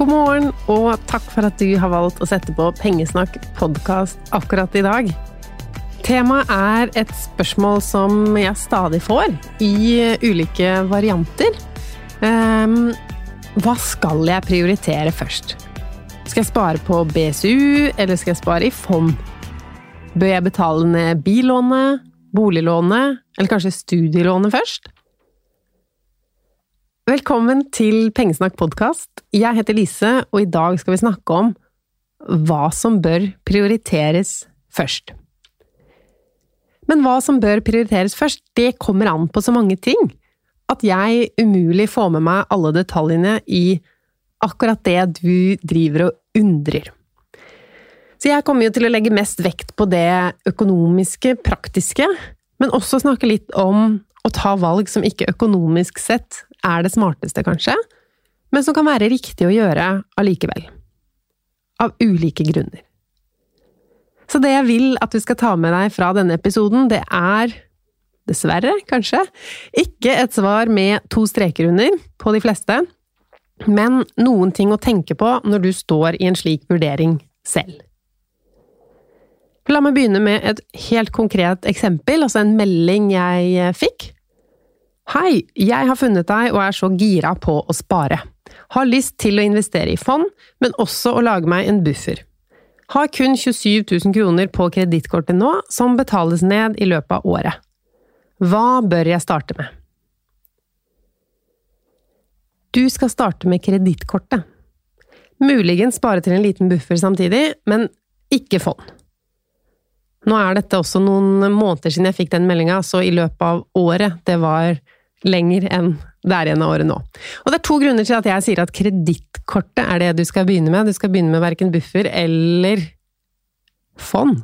God morgen, og takk for at du har valgt å sette på Pengesnakk podkast akkurat i dag. Temaet er et spørsmål som jeg stadig får, i ulike varianter. Um, hva skal jeg prioritere først? Skal jeg spare på BSU, eller skal jeg spare i fond? Bør jeg betale ned billånet, boliglånet, eller kanskje studielånet først? Velkommen til Pengesnakk podkast. Jeg heter Lise, og i dag skal vi snakke om hva som bør prioriteres først. Men hva som bør prioriteres først, det kommer an på så mange ting at jeg umulig får med meg alle detaljene i akkurat det du driver og undrer. Så jeg kommer jo til å legge mest vekt på det økonomiske, praktiske, men også snakke litt om å ta valg som ikke økonomisk sett er det smarteste, kanskje, men som kan være riktig å gjøre allikevel. Av ulike grunner. Så det jeg vil at du skal ta med deg fra denne episoden, det er dessverre, kanskje, ikke et svar med to streker under på de fleste, men noen ting å tenke på når du står i en slik vurdering selv. La meg begynne med et helt konkret eksempel, altså en melding jeg fikk. Hei, jeg har funnet deg og er så gira på å spare. Har lyst til å investere i fond, men også å lage meg en buffer. Har kun 27 000 kroner på kredittkortet nå, som betales ned i løpet av året. Hva bør jeg starte med? Du skal starte med kredittkortet. Muligens spare til en liten buffer samtidig, men ikke fond. Nå er dette også noen måneder siden jeg fikk den meldinga, så i løpet av året, det var lenger enn det er igjen av året nå. Og det er to grunner til at jeg sier at kredittkortet er det du skal begynne med. Du skal begynne med verken buffer eller fond.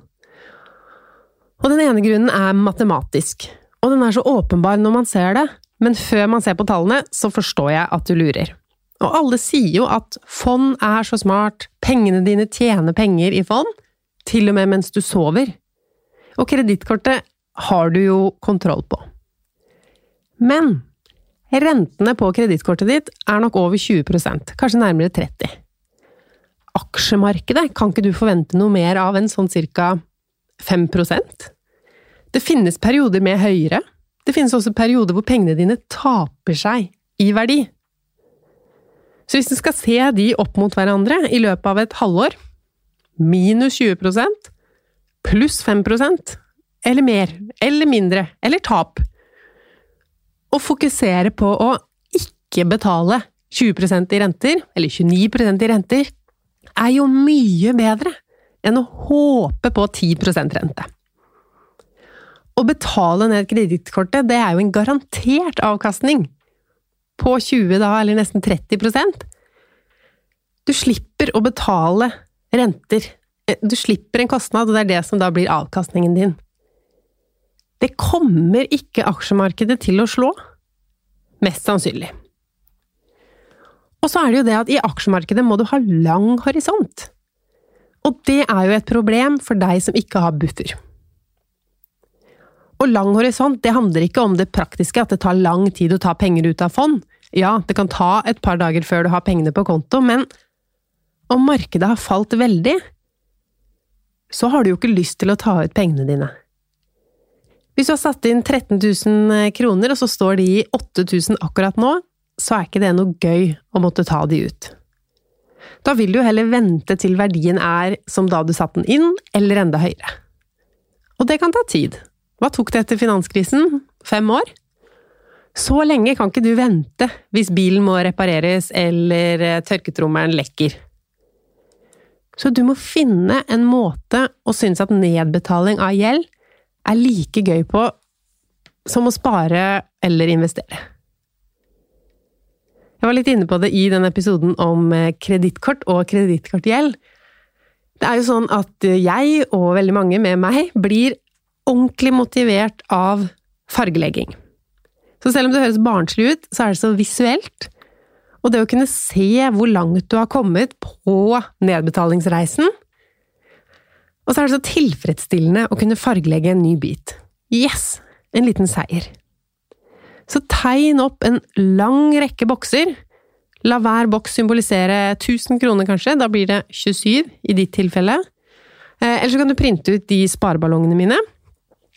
Og den ene grunnen er matematisk. Og den er så åpenbar når man ser det, men før man ser på tallene, så forstår jeg at du lurer. Og alle sier jo at fond er så smart, pengene dine tjener penger i fond, til og med mens du sover. Og kredittkortet har du jo kontroll på. Men rentene på kredittkortet ditt er nok over 20% kanskje nærmere 30 Aksjemarkedet kan ikke du forvente noe mer av enn sånn cirka 5% Det finnes perioder med høyere. Det finnes også perioder hvor pengene dine taper seg i verdi. Så hvis du skal se de opp mot hverandre i løpet av et halvår, minus 20% pluss 5% eller mer, eller mindre, eller tap. Å fokusere på å ikke betale 20% i renter, eller 29% i renter, er jo mye bedre enn å håpe på 10% rente. Å betale ned kredittkortet, det er jo en garantert avkastning på 20 da, eller nesten 30% Du slipper å betale renter. Du slipper en kostnad, og det er det som da blir avkastningen din. Det kommer ikke aksjemarkedet til å slå. Mest sannsynlig. Og så er det jo det at i aksjemarkedet må du ha lang horisont. Og det er jo et problem for deg som ikke har buffer. Og lang horisont, det handler ikke om det praktiske, at det tar lang tid å ta penger ut av fond. Ja, det kan ta et par dager før du har pengene på konto, men om markedet har falt veldig, så har du jo ikke lyst til å ta ut pengene dine. Hvis du har satt inn 13 000 kroner, og så står de i 8000 akkurat nå, så er ikke det noe gøy å måtte ta de ut. Da vil du heller vente til verdien er som da du satte den inn, eller enda høyere. Og det kan ta tid. Hva tok det etter finanskrisen? Fem år? Så lenge kan ikke du vente hvis bilen må repareres eller eh, tørketrommelen lekker. Så du må finne en måte å synes at nedbetaling av gjeld er like gøy på som å spare eller investere. Jeg var litt inne på det i den episoden om eh, kredittkort og kredittkortgjeld. Det er jo sånn at jeg, og veldig mange med meg, blir ordentlig motivert av fargelegging. Så selv om det høres barnslig ut, så er det så visuelt. Og det å kunne se hvor langt du har kommet på nedbetalingsreisen Og så er det så tilfredsstillende å kunne fargelegge en ny bit. Yes! En liten seier. Så tegn opp en lang rekke bokser. La hver boks symbolisere 1000 kroner, kanskje. Da blir det 27 i ditt tilfelle. Eh, eller så kan du printe ut de spareballongene mine.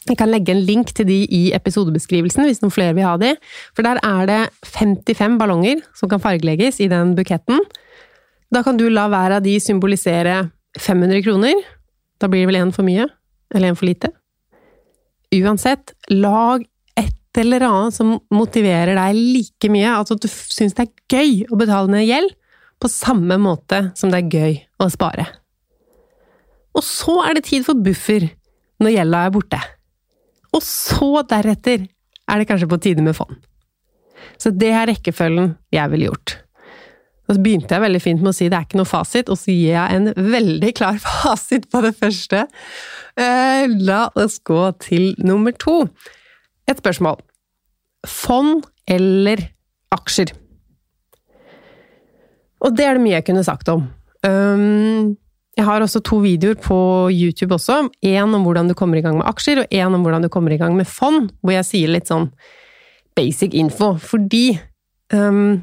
Jeg kan legge en link til de i episodebeskrivelsen hvis noen flere vil ha de. For der er det 55 ballonger som kan fargelegges i den buketten. Da kan du la hver av de symbolisere 500 kroner. Da blir det vel én for mye? Eller én for lite? Uansett, lag et eller annet som motiverer deg like mye, altså at du syns det er gøy å betale ned gjeld, på samme måte som det er gøy å spare. Og så er det tid for buffer når gjelda er borte. Og så deretter er det kanskje på tide med fond. Så det er rekkefølgen jeg ville gjort. Og så begynte jeg veldig fint med å si det er ikke noe fasit, og så gir jeg en veldig klar fasit på det første. Eh, la oss gå til nummer to. Et spørsmål. Fond eller aksjer? Og det er det mye jeg kunne sagt om. Um, jeg har også to videoer på YouTube også. Én om hvordan du kommer i gang med aksjer, og én om hvordan du kommer i gang med fond, hvor jeg sier litt sånn basic info. Fordi um,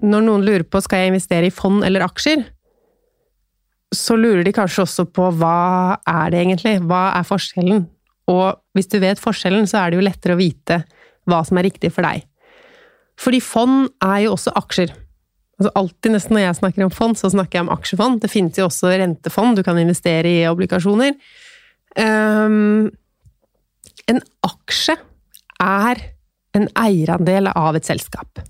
når noen lurer på skal jeg investere i fond eller aksjer, så lurer de kanskje også på hva er det egentlig? Hva er forskjellen? Og hvis du vet forskjellen, så er det jo lettere å vite hva som er riktig for deg. Fordi fond er jo også aksjer. Altså alltid nesten når jeg snakker om fond, så snakker jeg om aksjefond. Det finnes jo også rentefond, du kan investere i obligasjoner. Um, en aksje er en eierandel av et selskap.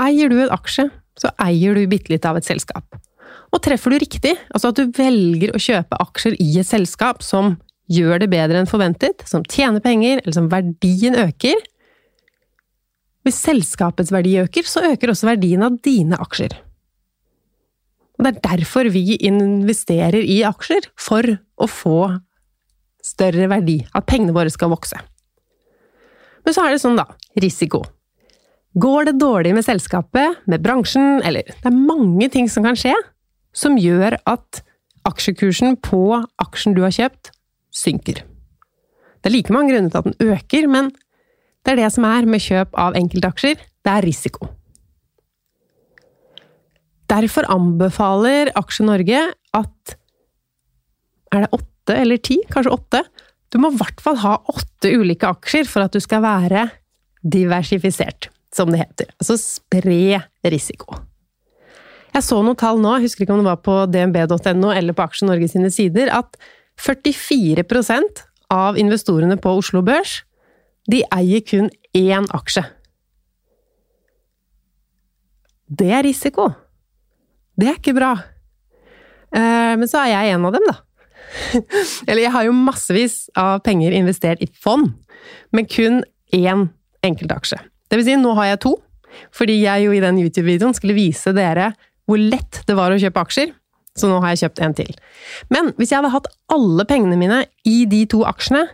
Eier du en aksje, så eier du bitte litt av et selskap. Og treffer du riktig, altså at du velger å kjøpe aksjer i et selskap som gjør det bedre enn forventet, som tjener penger, eller som verdien øker, hvis selskapets verdi øker, så øker også verdien av dine aksjer. Og det er derfor vi investerer i aksjer, for å få større verdi, at pengene våre skal vokse. Men så er det sånn, da, risiko. Går det dårlig med selskapet, med bransjen, eller Det er mange ting som kan skje som gjør at aksjekursen på aksjen du har kjøpt, synker. Det er like mange grunner til at den øker, men det er det som er med kjøp av enkeltaksjer. Det er risiko. Derfor anbefaler Aksje Norge at Er det åtte eller ti? Kanskje åtte? Du må i hvert fall ha åtte ulike aksjer for at du skal være diversifisert, som det heter. Altså spre risiko. Jeg så noen tall nå, jeg husker ikke om det var på dnb.no eller på Aksje Norge sine sider, at 44% av investorene på Oslo Børs de eier kun én aksje. Det er risiko. Det er ikke bra. Eh, men så er jeg en av dem, da. Eller jeg har jo massevis av penger investert i fond, men kun én enkeltaksje. Det vil si, nå har jeg to, fordi jeg jo i den YouTube-videoen skulle vise dere hvor lett det var å kjøpe aksjer, så nå har jeg kjøpt en til. Men hvis jeg hadde hatt alle pengene mine i de to aksjene,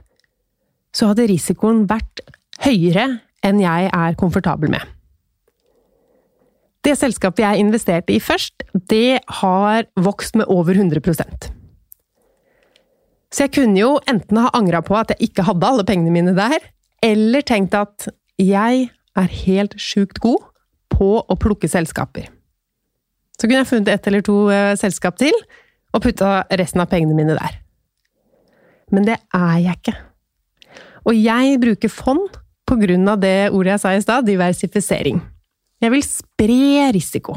så hadde risikoen vært høyere enn jeg er komfortabel med. Det selskapet jeg investerte i først, det har vokst med over 100 Så jeg kunne jo enten ha angra på at jeg ikke hadde alle pengene mine der, eller tenkt at jeg er helt sjukt god på å plukke selskaper. Så kunne jeg funnet ett eller to uh, selskap til, og putta resten av pengene mine der. Men det er jeg ikke. Og jeg bruker fond på grunn av det ordet jeg sa i stad, diversifisering. Jeg vil spre risiko.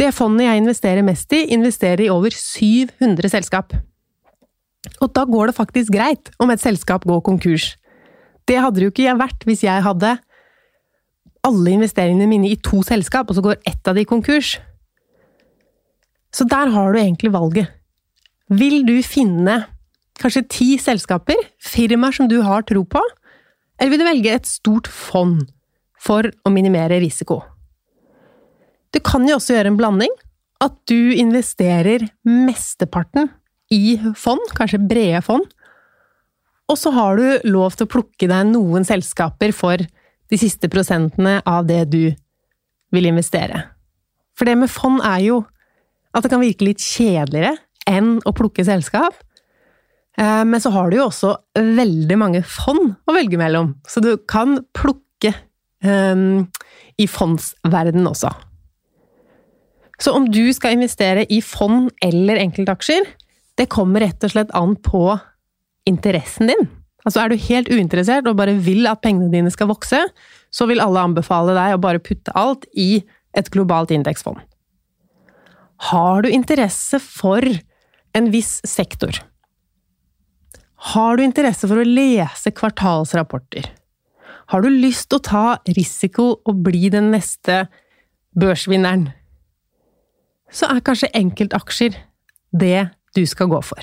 Det fondet jeg investerer mest i, investerer i over 700 selskap. Og da går det faktisk greit om et selskap går konkurs. Det hadde det jo ikke vært hvis jeg hadde alle investeringene mine i to selskap, og så går ett av de konkurs. Så der har du egentlig valget. Vil du finne kanskje ti selskaper, firmaer som du har tro på, eller vil du velge et stort fond for å minimere risiko? Du kan jo også gjøre en blanding. At du investerer mesteparten i fond, kanskje brede fond, og så har du lov til å plukke deg noen selskaper for de siste prosentene av det du vil investere. For det med fond er jo at det kan virke litt kjedeligere enn å plukke selskap. Eh, men så har du jo også veldig mange fond å velge mellom, så du kan plukke um, i fondsverden også. Så om du skal investere i fond eller enkeltaksjer, det kommer rett og slett an på interessen din. Altså er du helt uinteressert og bare vil at pengene dine skal vokse, så vil alle anbefale deg å bare putte alt i et globalt indeksfond. Har du interesse for en viss sektor? Har du interesse for å lese kvartalsrapporter? Har du lyst til å ta risiko og bli den neste børsvinneren? Så er kanskje enkeltaksjer det du skal gå for.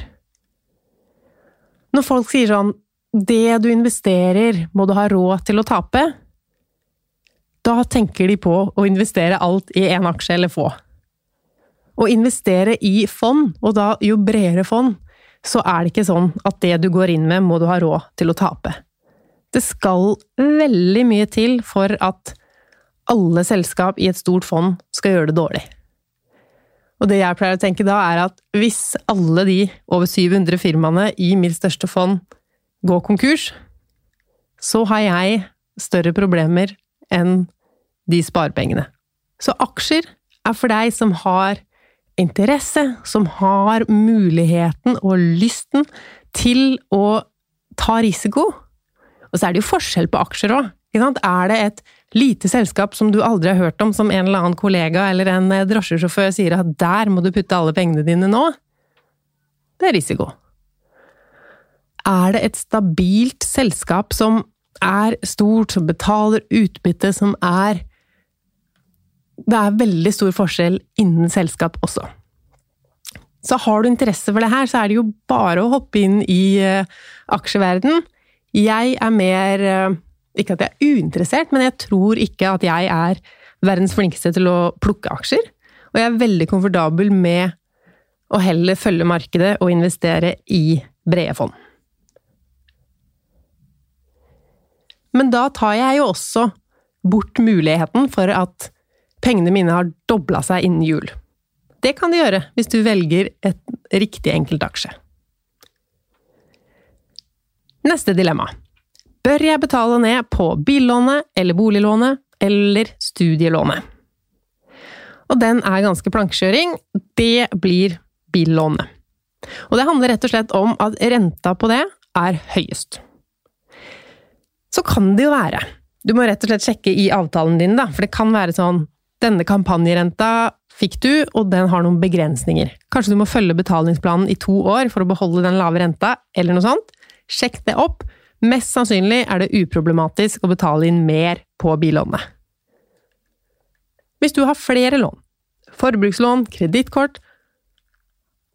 Når folk sier sånn det du investerer, må du ha råd til å tape, da tenker de på å investere alt i én aksje eller få. Å investere i fond, og da jo bredere fond, så er det ikke sånn at det du går inn med, må du ha råd til å tape. Det skal veldig mye til for at alle selskap i et stort fond skal gjøre det dårlig. Og det jeg pleier å tenke da, er at hvis alle de over 700 firmaene i mitt største fond går konkurs, så har jeg større problemer enn de sparepengene. Så aksjer er for deg som har interesse, som har muligheten og lysten til å ta risiko. Og så er det jo forskjell på aksjer òg. Er det et lite selskap som du aldri har hørt om, som en eller annen kollega eller en drosjesjåfør sier at der må du putte alle pengene dine nå? Det er risiko. Er det et stabilt selskap som er stort, som betaler utbytte, som er Det er veldig stor forskjell innen selskap også. Så har du interesse for det her, så er det jo bare å hoppe inn i uh, aksjeverden. Jeg er mer uh, Ikke at jeg er uinteressert, men jeg tror ikke at jeg er verdens flinkeste til å plukke aksjer. Og jeg er veldig komfortabel med å heller følge markedet og investere i brede fond. Men da tar jeg jo også bort muligheten for at pengene mine har dobla seg innen jul. Det kan de gjøre hvis du velger et riktig enkelt aksje. Neste dilemma. Bør jeg betale ned på billånet eller boliglånet eller studielånet? Og den er ganske plankekjøring. Det blir billånet. Og det handler rett og slett om at renta på det er høyest så kan det jo være Du må rett og slett sjekke i avtalen din, da, for det kan være sånn Denne kampanjerenta fikk du, og den har noen begrensninger. Kanskje du må følge betalingsplanen i to år for å beholde den lave renta, eller noe sånt. Sjekk det opp. Mest sannsynlig er det uproblematisk å betale inn mer på billånet. Hvis du har flere lån, forbrukslån, kredittkort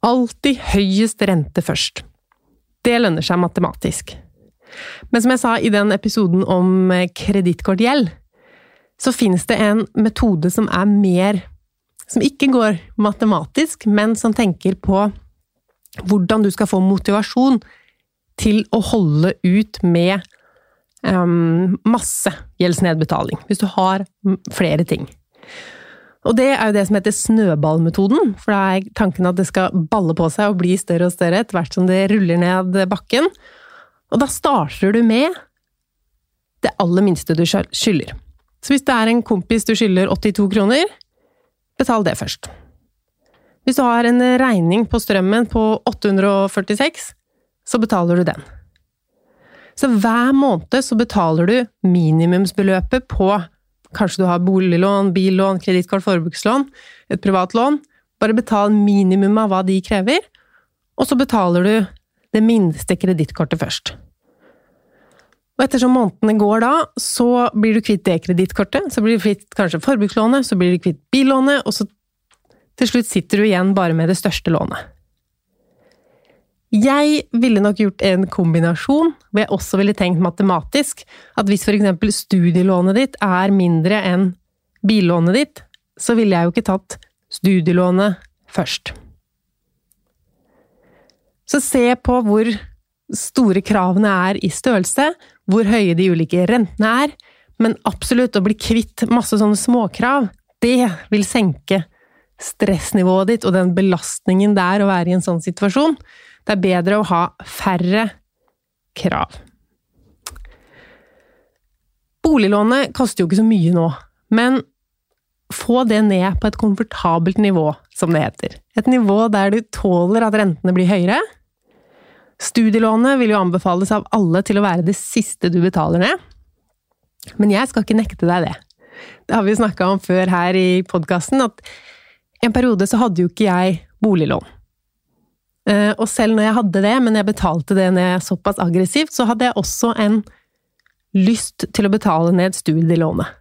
Alltid høyest rente først. Det lønner seg matematisk. Men som jeg sa i den episoden om kredittkortgjeld, så finnes det en metode som er mer Som ikke går matematisk, men som tenker på hvordan du skal få motivasjon til å holde ut med um, masse gjeldsnedbetaling, hvis du har flere ting. Og det er jo det som heter snøballmetoden, for da er tanken at det skal balle på seg og bli større og større etter hvert som det ruller ned bakken. Og da starter du med det aller minste du skylder. Så hvis det er en kompis du skylder 82 kroner, betal det først. Hvis du har en regning på strømmen på 846, så betaler du den. Så hver måned så betaler du minimumsbeløpet på Kanskje du har boliglån, billån, kredittkort, forbrukslån, et privatlån. Bare betal minimum av hva de krever, og så betaler du det minste kredittkortet først. Og ettersom månedene går da, så blir du kvitt det kredittkortet, så blir du kvitt kanskje forbrukslånet, så blir du kvitt billånet, og så til slutt sitter du igjen bare med det største lånet. Jeg ville nok gjort en kombinasjon, hvor jeg også ville tenkt matematisk, at hvis eksempel studielånet ditt er mindre enn billånet ditt, så ville jeg jo ikke tatt studielånet først. Så se på hvor store kravene er i størrelse, hvor høye de ulike rentene er, men absolutt å bli kvitt masse sånne småkrav, det vil senke stressnivået ditt og den belastningen det er å være i en sånn situasjon. Det er bedre å ha færre krav. Boliglånet koster jo ikke så mye nå, men få det ned på et komfortabelt nivå, som det heter. Et nivå der du tåler at rentene blir høyere. Studielånet vil jo anbefales av alle til å være det siste du betaler ned. Men jeg skal ikke nekte deg det. Det har vi jo snakka om før her i podkasten, at en periode så hadde jo ikke jeg boliglån. Eh, og selv når jeg hadde det, men jeg betalte det ned såpass aggressivt, så hadde jeg også en lyst til å betale ned studielånet.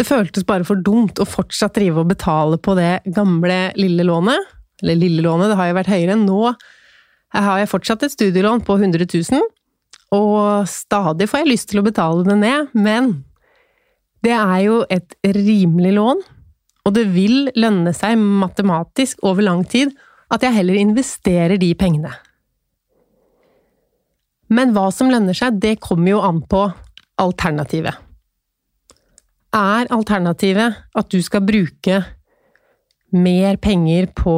Det føltes bare for dumt å fortsatt drive og betale på det gamle lille lånet. Eller lille lånet, det har jo vært høyere. Nå har jeg fortsatt et studielån på 100 000, og stadig får jeg lyst til å betale det ned, men det er jo et rimelig lån, og det vil lønne seg matematisk over lang tid at jeg heller investerer de pengene. Men hva som lønner seg, det kommer jo an på alternativet. Er alternativet at du skal bruke mer penger på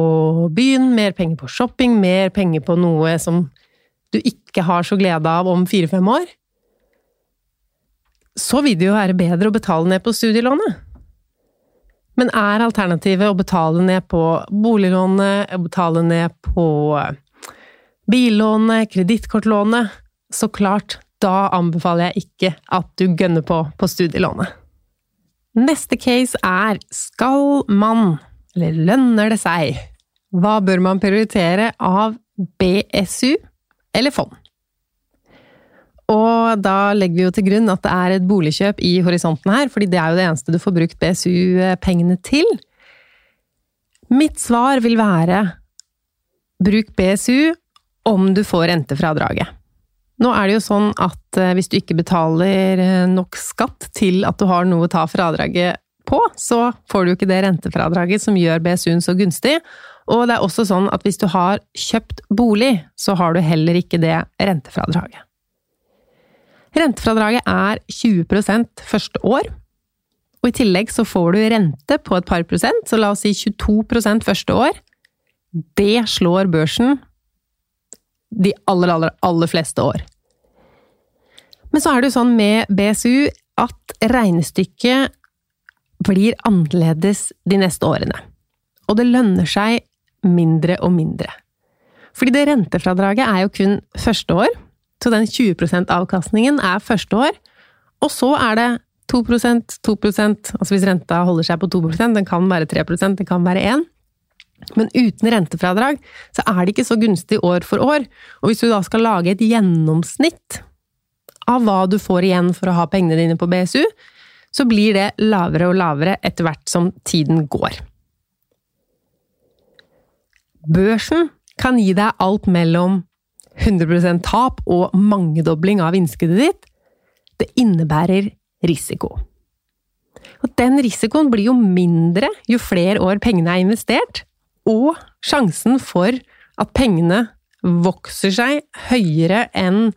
byen, mer penger på shopping, mer penger på noe som du ikke har så glede av om fire-fem år, så vil det jo være bedre å betale ned på studielånet. Men er alternativet å betale ned på boliglånet, å betale ned på billånet, kredittkortlånet, så klart, da anbefaler jeg ikke at du gønner på på studielånet. Neste case er skal man, eller lønner det seg, hva bør man prioritere av BSU eller fond? Og da legger vi jo til grunn at det er et boligkjøp i horisonten her, fordi det er jo det eneste du får brukt BSU-pengene til. Mitt svar vil være bruk BSU om du får rentefradraget. Nå er det jo sånn at eh, hvis du ikke betaler eh, nok skatt til at du har noe å ta fradraget på, så får du ikke det rentefradraget som gjør BSU-en så gunstig. Og det er også sånn at hvis du har kjøpt bolig, så har du heller ikke det rentefradraget. Rentefradraget er 20% første år, og i tillegg så får du rente på et par prosent, så la oss si 22% første år. Det slår børsen de aller, aller, aller fleste år. Men så er det jo sånn med BSU at regnestykket blir annerledes de neste årene. Og det lønner seg mindre og mindre. Fordi det rentefradraget er jo kun første år, så den 20% avkastningen er første år, og så er det 2% 2% altså hvis renta holder seg på 2% den kan være 3% det kan være 1 men uten rentefradrag så er det ikke så gunstig år for år, og hvis du da skal lage et gjennomsnitt av hva du får igjen for å ha pengene dine på BSU, så blir det lavere og lavere etter hvert som tiden går. Børsen kan gi deg alt mellom 100% tap og mangedobling av innskuddet ditt. Det innebærer risiko. Og den risikoen blir jo mindre jo flere år pengene er investert, og sjansen for at pengene vokser seg høyere enn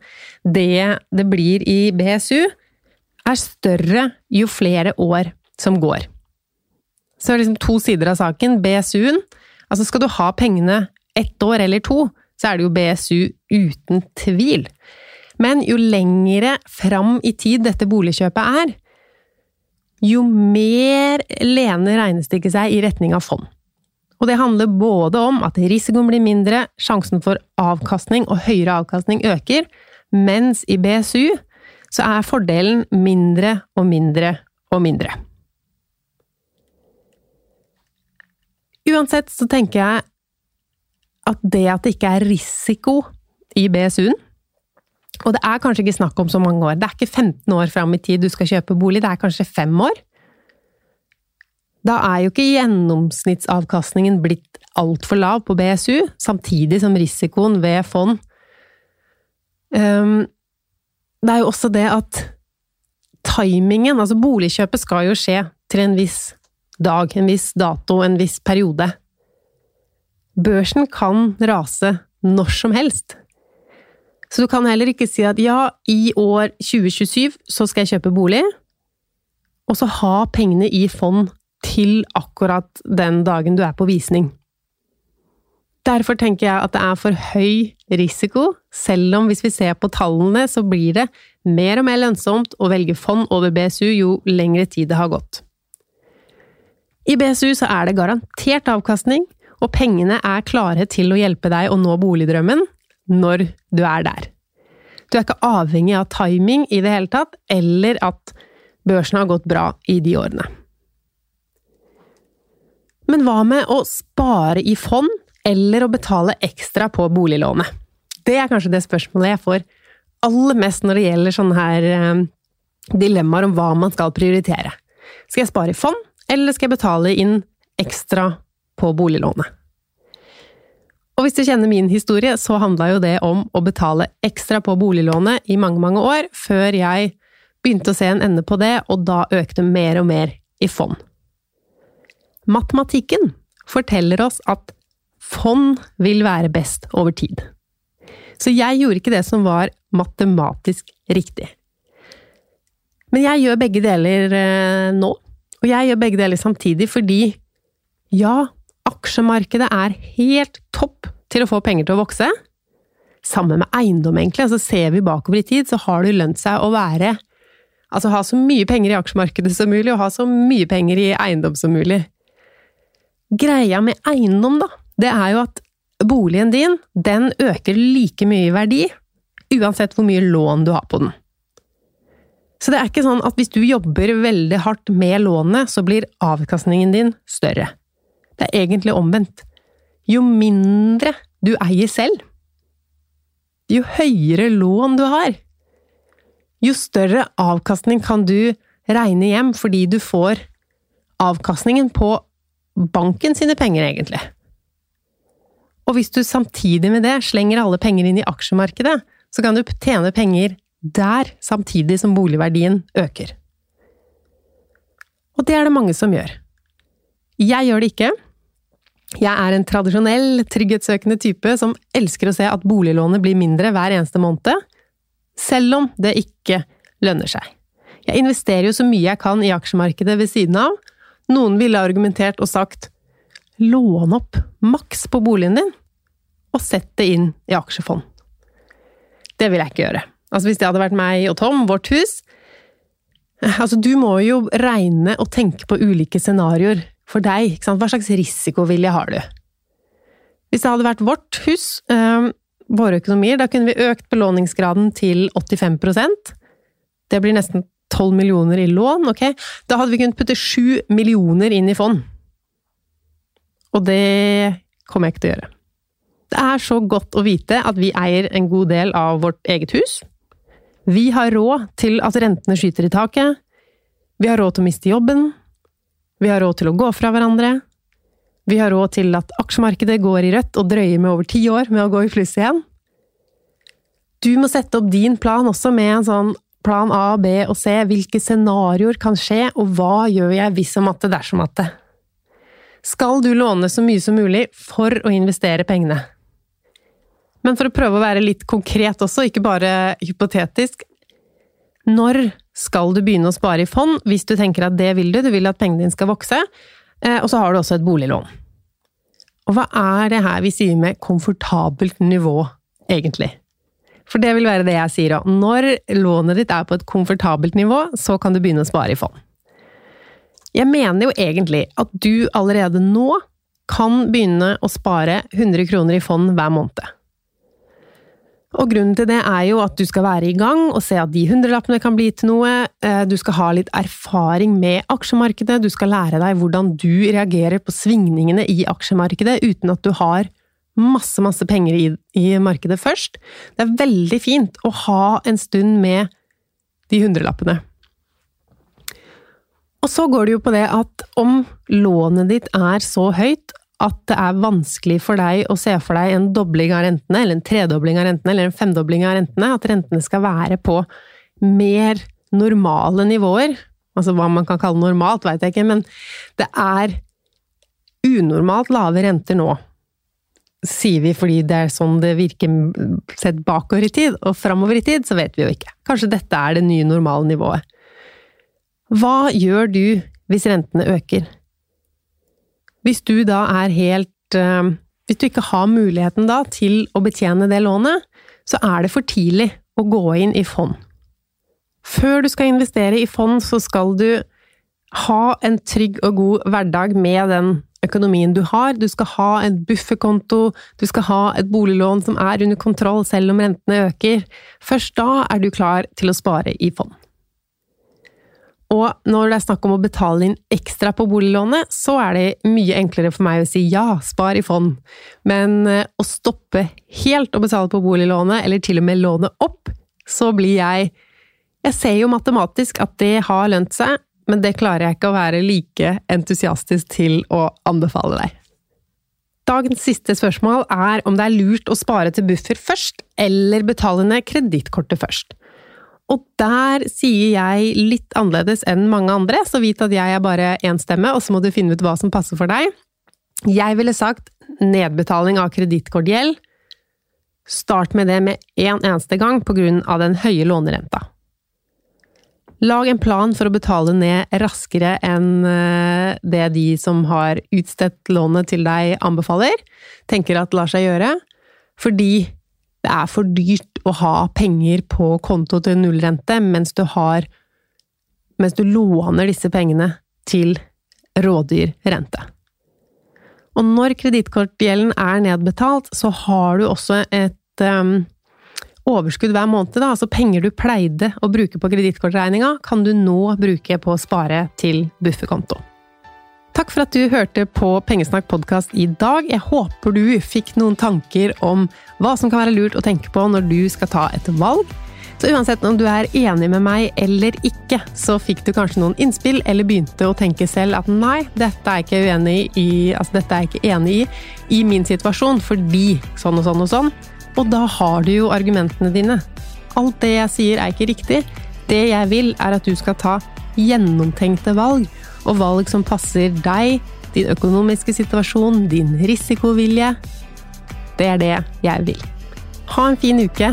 det det blir i BSU, er større jo flere år som går. Så det er liksom to sider av saken. BSU-en Altså, skal du ha pengene ett år eller to, så er det jo BSU uten tvil. Men jo lengre fram i tid dette boligkjøpet er, jo mer lener regnestykket seg i retning av fond. Og det handler både om at risikoen blir mindre, sjansen for avkastning og høyere avkastning øker, mens i BSU så er fordelen mindre og mindre og mindre. Uansett så tenker jeg at det at det ikke er risiko i BSU-en Og det er kanskje ikke snakk om så mange år. Det er ikke 15 år fram i tid du skal kjøpe bolig, det er kanskje fem år da er jo ikke gjennomsnittsavkastningen blitt altfor lav på BSU, samtidig som risikoen ved fond um, Det er jo også det at timingen Altså, boligkjøpet skal jo skje til en viss dag, en viss dato, en viss periode. Børsen kan rase når som helst. Så du kan heller ikke si at ja, i år 2027 så skal jeg kjøpe bolig, og så ha pengene i fond til akkurat den dagen du er på visning. Derfor tenker jeg at det er for høy risiko, selv om hvis vi ser på tallene, så blir det mer og mer lønnsomt å velge fond over BSU jo lengre tid det har gått. I BSU så er det garantert avkastning, og pengene er klare til å hjelpe deg å nå boligdrømmen når du er der. Du er ikke avhengig av timing i det hele tatt, eller at børsen har gått bra i de årene. Men hva med å spare i fond, eller å betale ekstra på boliglånet? Det er kanskje det spørsmålet jeg får aller mest når det gjelder sånne her eh, dilemmaer om hva man skal prioritere. Skal jeg spare i fond, eller skal jeg betale inn ekstra på boliglånet? Og hvis du kjenner min historie, så handla jo det om å betale ekstra på boliglånet i mange, mange år, før jeg begynte å se en ende på det, og da økte mer og mer i fond. Matematikken forteller oss at fond vil være best over tid. Så jeg gjorde ikke det som var matematisk riktig. Men jeg gjør begge deler eh, nå, og jeg gjør begge deler samtidig fordi ja, aksjemarkedet er helt topp til å få penger til å vokse. Sammen med eiendom, egentlig. Altså ser vi bakover i tid, så har det lønt seg å være Altså ha så mye penger i aksjemarkedet som mulig, og ha så mye penger i eiendom som mulig. Greia med eiendom, da, det er jo at boligen din, den øker like mye i verdi, uansett hvor mye lån du har på den. Så det er ikke sånn at hvis du jobber veldig hardt med lånet, så blir avkastningen din større. Det er egentlig omvendt. Jo mindre du eier selv, jo høyere lån du har, jo større avkastning kan du regne hjem fordi du får avkastningen på banken sine penger, egentlig. Og hvis du samtidig med det slenger alle penger inn i aksjemarkedet, så kan du tjene penger der samtidig som boligverdien øker. Og det er det mange som gjør. Jeg gjør det ikke. Jeg er en tradisjonell, trygghetssøkende type som elsker å se at boliglånet blir mindre hver eneste måned, selv om det ikke lønner seg. Jeg investerer jo så mye jeg kan i aksjemarkedet ved siden av, noen ville argumentert og sagt lån opp maks på boligen din, og sett det inn i aksjefond. Det vil jeg ikke gjøre. Altså Hvis det hadde vært meg og Tom, vårt hus Altså, du må jo regne og tenke på ulike scenarioer for deg. Ikke sant? Hva slags risikovilje har du? Hvis det hadde vært vårt hus, øh, våre økonomier, da kunne vi økt belåningsgraden til 85% Det blir nesten 12 millioner i lån, ok? Da hadde vi kunnet putte 7 millioner inn i fond. Og det kommer jeg ikke til å gjøre. Det er så godt å vite at vi eier en god del av vårt eget hus. Vi har råd til at rentene skyter i taket. Vi har råd til å miste jobben. Vi har råd til å gå fra hverandre. Vi har råd til at aksjemarkedet går i rødt og drøyer med over ti år med å gå i pluss igjen. Du må sette opp din plan også med en sånn plan A, B og C. Hvilke scenarioer kan skje, og hva gjør jeg hvis og matte dersom matte? Skal du låne så mye som mulig for å investere pengene? Men for å prøve å være litt konkret også, ikke bare hypotetisk. Når skal du begynne å spare i fond, hvis du tenker at det vil du, du vil at pengene dine skal vokse, eh, og så har du også et boliglån. Og hva er det her vi sier med komfortabelt nivå, egentlig? For det vil være det jeg sier òg. Når lånet ditt er på et komfortabelt nivå, så kan du begynne å spare i fond. Jeg mener jo egentlig at du allerede nå kan begynne å spare 100 kroner i fond hver måned. Og grunnen til det er jo at du skal være i gang og se at de hundrelappene kan bli til noe. Eh, du skal ha litt erfaring med aksjemarkedet, du skal lære deg hvordan du reagerer på svingningene i aksjemarkedet uten at du har masse, masse penger i, i markedet først. Det er veldig fint å ha en stund med de hundrelappene. Og så går det jo på det at om lånet ditt er så høyt at det er vanskelig for deg å se for deg en dobling av rentene, eller en tredobling av rentene, eller en femdobling av rentene, at rentene skal være på mer normale nivåer. Altså hva man kan kalle normalt, veit jeg ikke, men det er unormalt lave renter nå. Sier vi fordi det er sånn det virker sett bakover i tid, og framover i tid, så vet vi jo ikke. Kanskje dette er det nye normale nivået. Hva gjør du hvis rentene øker? Hvis du da er helt eh, Hvis du ikke har muligheten da til å betjene det lånet, så er det for tidlig å gå inn i fond. Før du skal investere i fond, så skal du ha en trygg og god hverdag med den økonomien du har. Du skal ha en bufferkonto, du skal ha et boliglån som er under kontroll selv om rentene øker. Først da er du klar til å spare i fond. Og når det er snakk om å betale inn ekstra på boliglånet, så er det mye enklere for meg å si ja, spar i fond. Men eh, å stoppe helt å betale på boliglånet, eller til og med låne opp, så blir jeg Jeg ser jo matematisk at det har lønt seg, men det klarer jeg ikke å være like entusiastisk til å anbefale deg. Dagens siste spørsmål er om det er lurt å spare til buffer først, eller betale ned kredittkortet først. Og der sier jeg litt annerledes enn mange andre, så vit at jeg er bare én stemme, og så må du finne ut hva som passer for deg. Jeg ville sagt nedbetaling av kredittkortgjeld. Start med det med én en eneste gang på grunn av den høye lånerenta. Lag en plan for å betale ned raskere enn eh, det de som har utstedt lånet til deg anbefaler, tenker at lar seg gjøre, fordi det er for dyrt å ha penger på konto til nullrente mens du har Mens du låner disse pengene til rådyr rente. Og når kredittkortgjelden er nedbetalt, så har du også et um, overskudd hver måned. Da. Altså penger du pleide å bruke på kredittkortregninga, kan du nå bruke på å spare til bufferkonto. Takk for at du hørte på Pengesnakk podkast i dag. Jeg håper du fikk noen tanker om hva som kan være lurt å tenke på når du skal ta et valg. Så uansett om du er enig med meg eller ikke, så fikk du kanskje noen innspill, eller begynte å tenke selv at nei, dette er jeg ikke altså dette er jeg ikke enig i i min situasjon, fordi sånn og sånn og sånn. Og da har du jo argumentene dine. Alt det jeg sier er ikke riktig. Det jeg vil, er at du skal ta gjennomtenkte valg og valg som passer deg, din økonomiske situasjon, din risikovilje. Det er det jeg vil. Ha en fin uke!